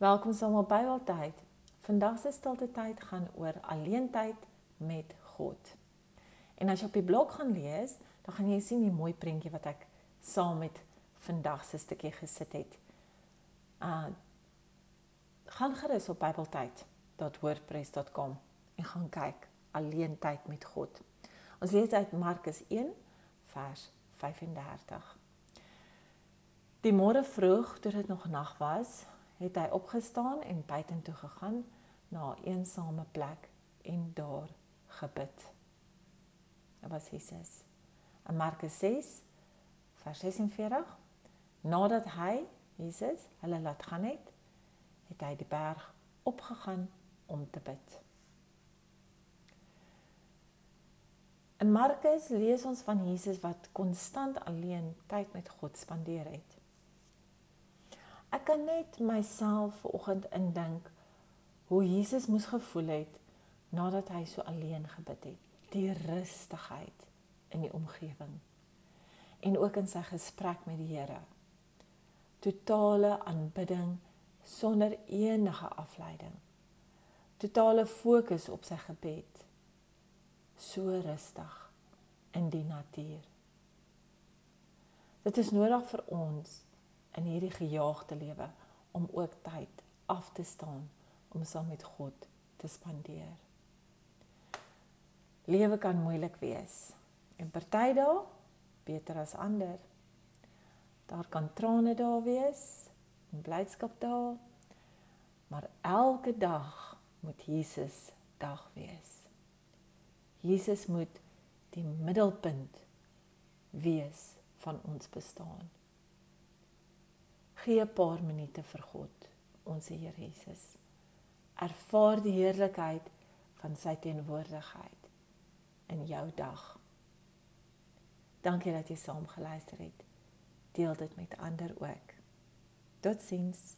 Welkom saam op Bybeltyd. Vandag se stilte tyd gaan oor alleentyd met God. En as jy op die blok gaan lees, dan gaan jy sien die mooi prentjie wat ek saam met vandag se stukkie gesit het. Uh gaan gerus op bybeltyd.wordpress.com en gaan kyk alleentyd met God. Ons lees uit Markus 1 vers 35. Die môre vroeg, toe dit nog nag was, het hy opgestaan en buitentoe gegaan na 'n eensame plek en daar gebid. Dit was Jesus. In Markus 6 vers 46 nadat hy Jesus hulle laat gaan het, het hy die berg opgegaan om te bid. In Markus lees ons van Jesus wat konstant alleen tyd met God spandeer het. Ek kan net myself vanoggend indink hoe Jesus moes gevoel het nadat hy so alleen gebid het. Die rustigheid in die omgewing en ook in sy gesprek met die Here. Totale aanbidding sonder enige afleiding. Totale fokus op sy gebed. So rustig in die natuur. Dit is nodig vir ons in hierdie gejaagde lewe om ook tyd af te staan om saam met God te spandeer. Lewe kan moeilik wees en party dae beter as ander. Daar kan trane daar wees en blydskap daar. Maar elke dag moet Jesus dag wees. Jesus moet die middelpunt wees van ons bestaan gee 'n paar minute vir God, ons Here Jesus. Ervaar die heerlikheid van sy teenwoordigheid in jou dag. Dankie dat jy saam geluister het. Deel dit met ander ook. Totsiens.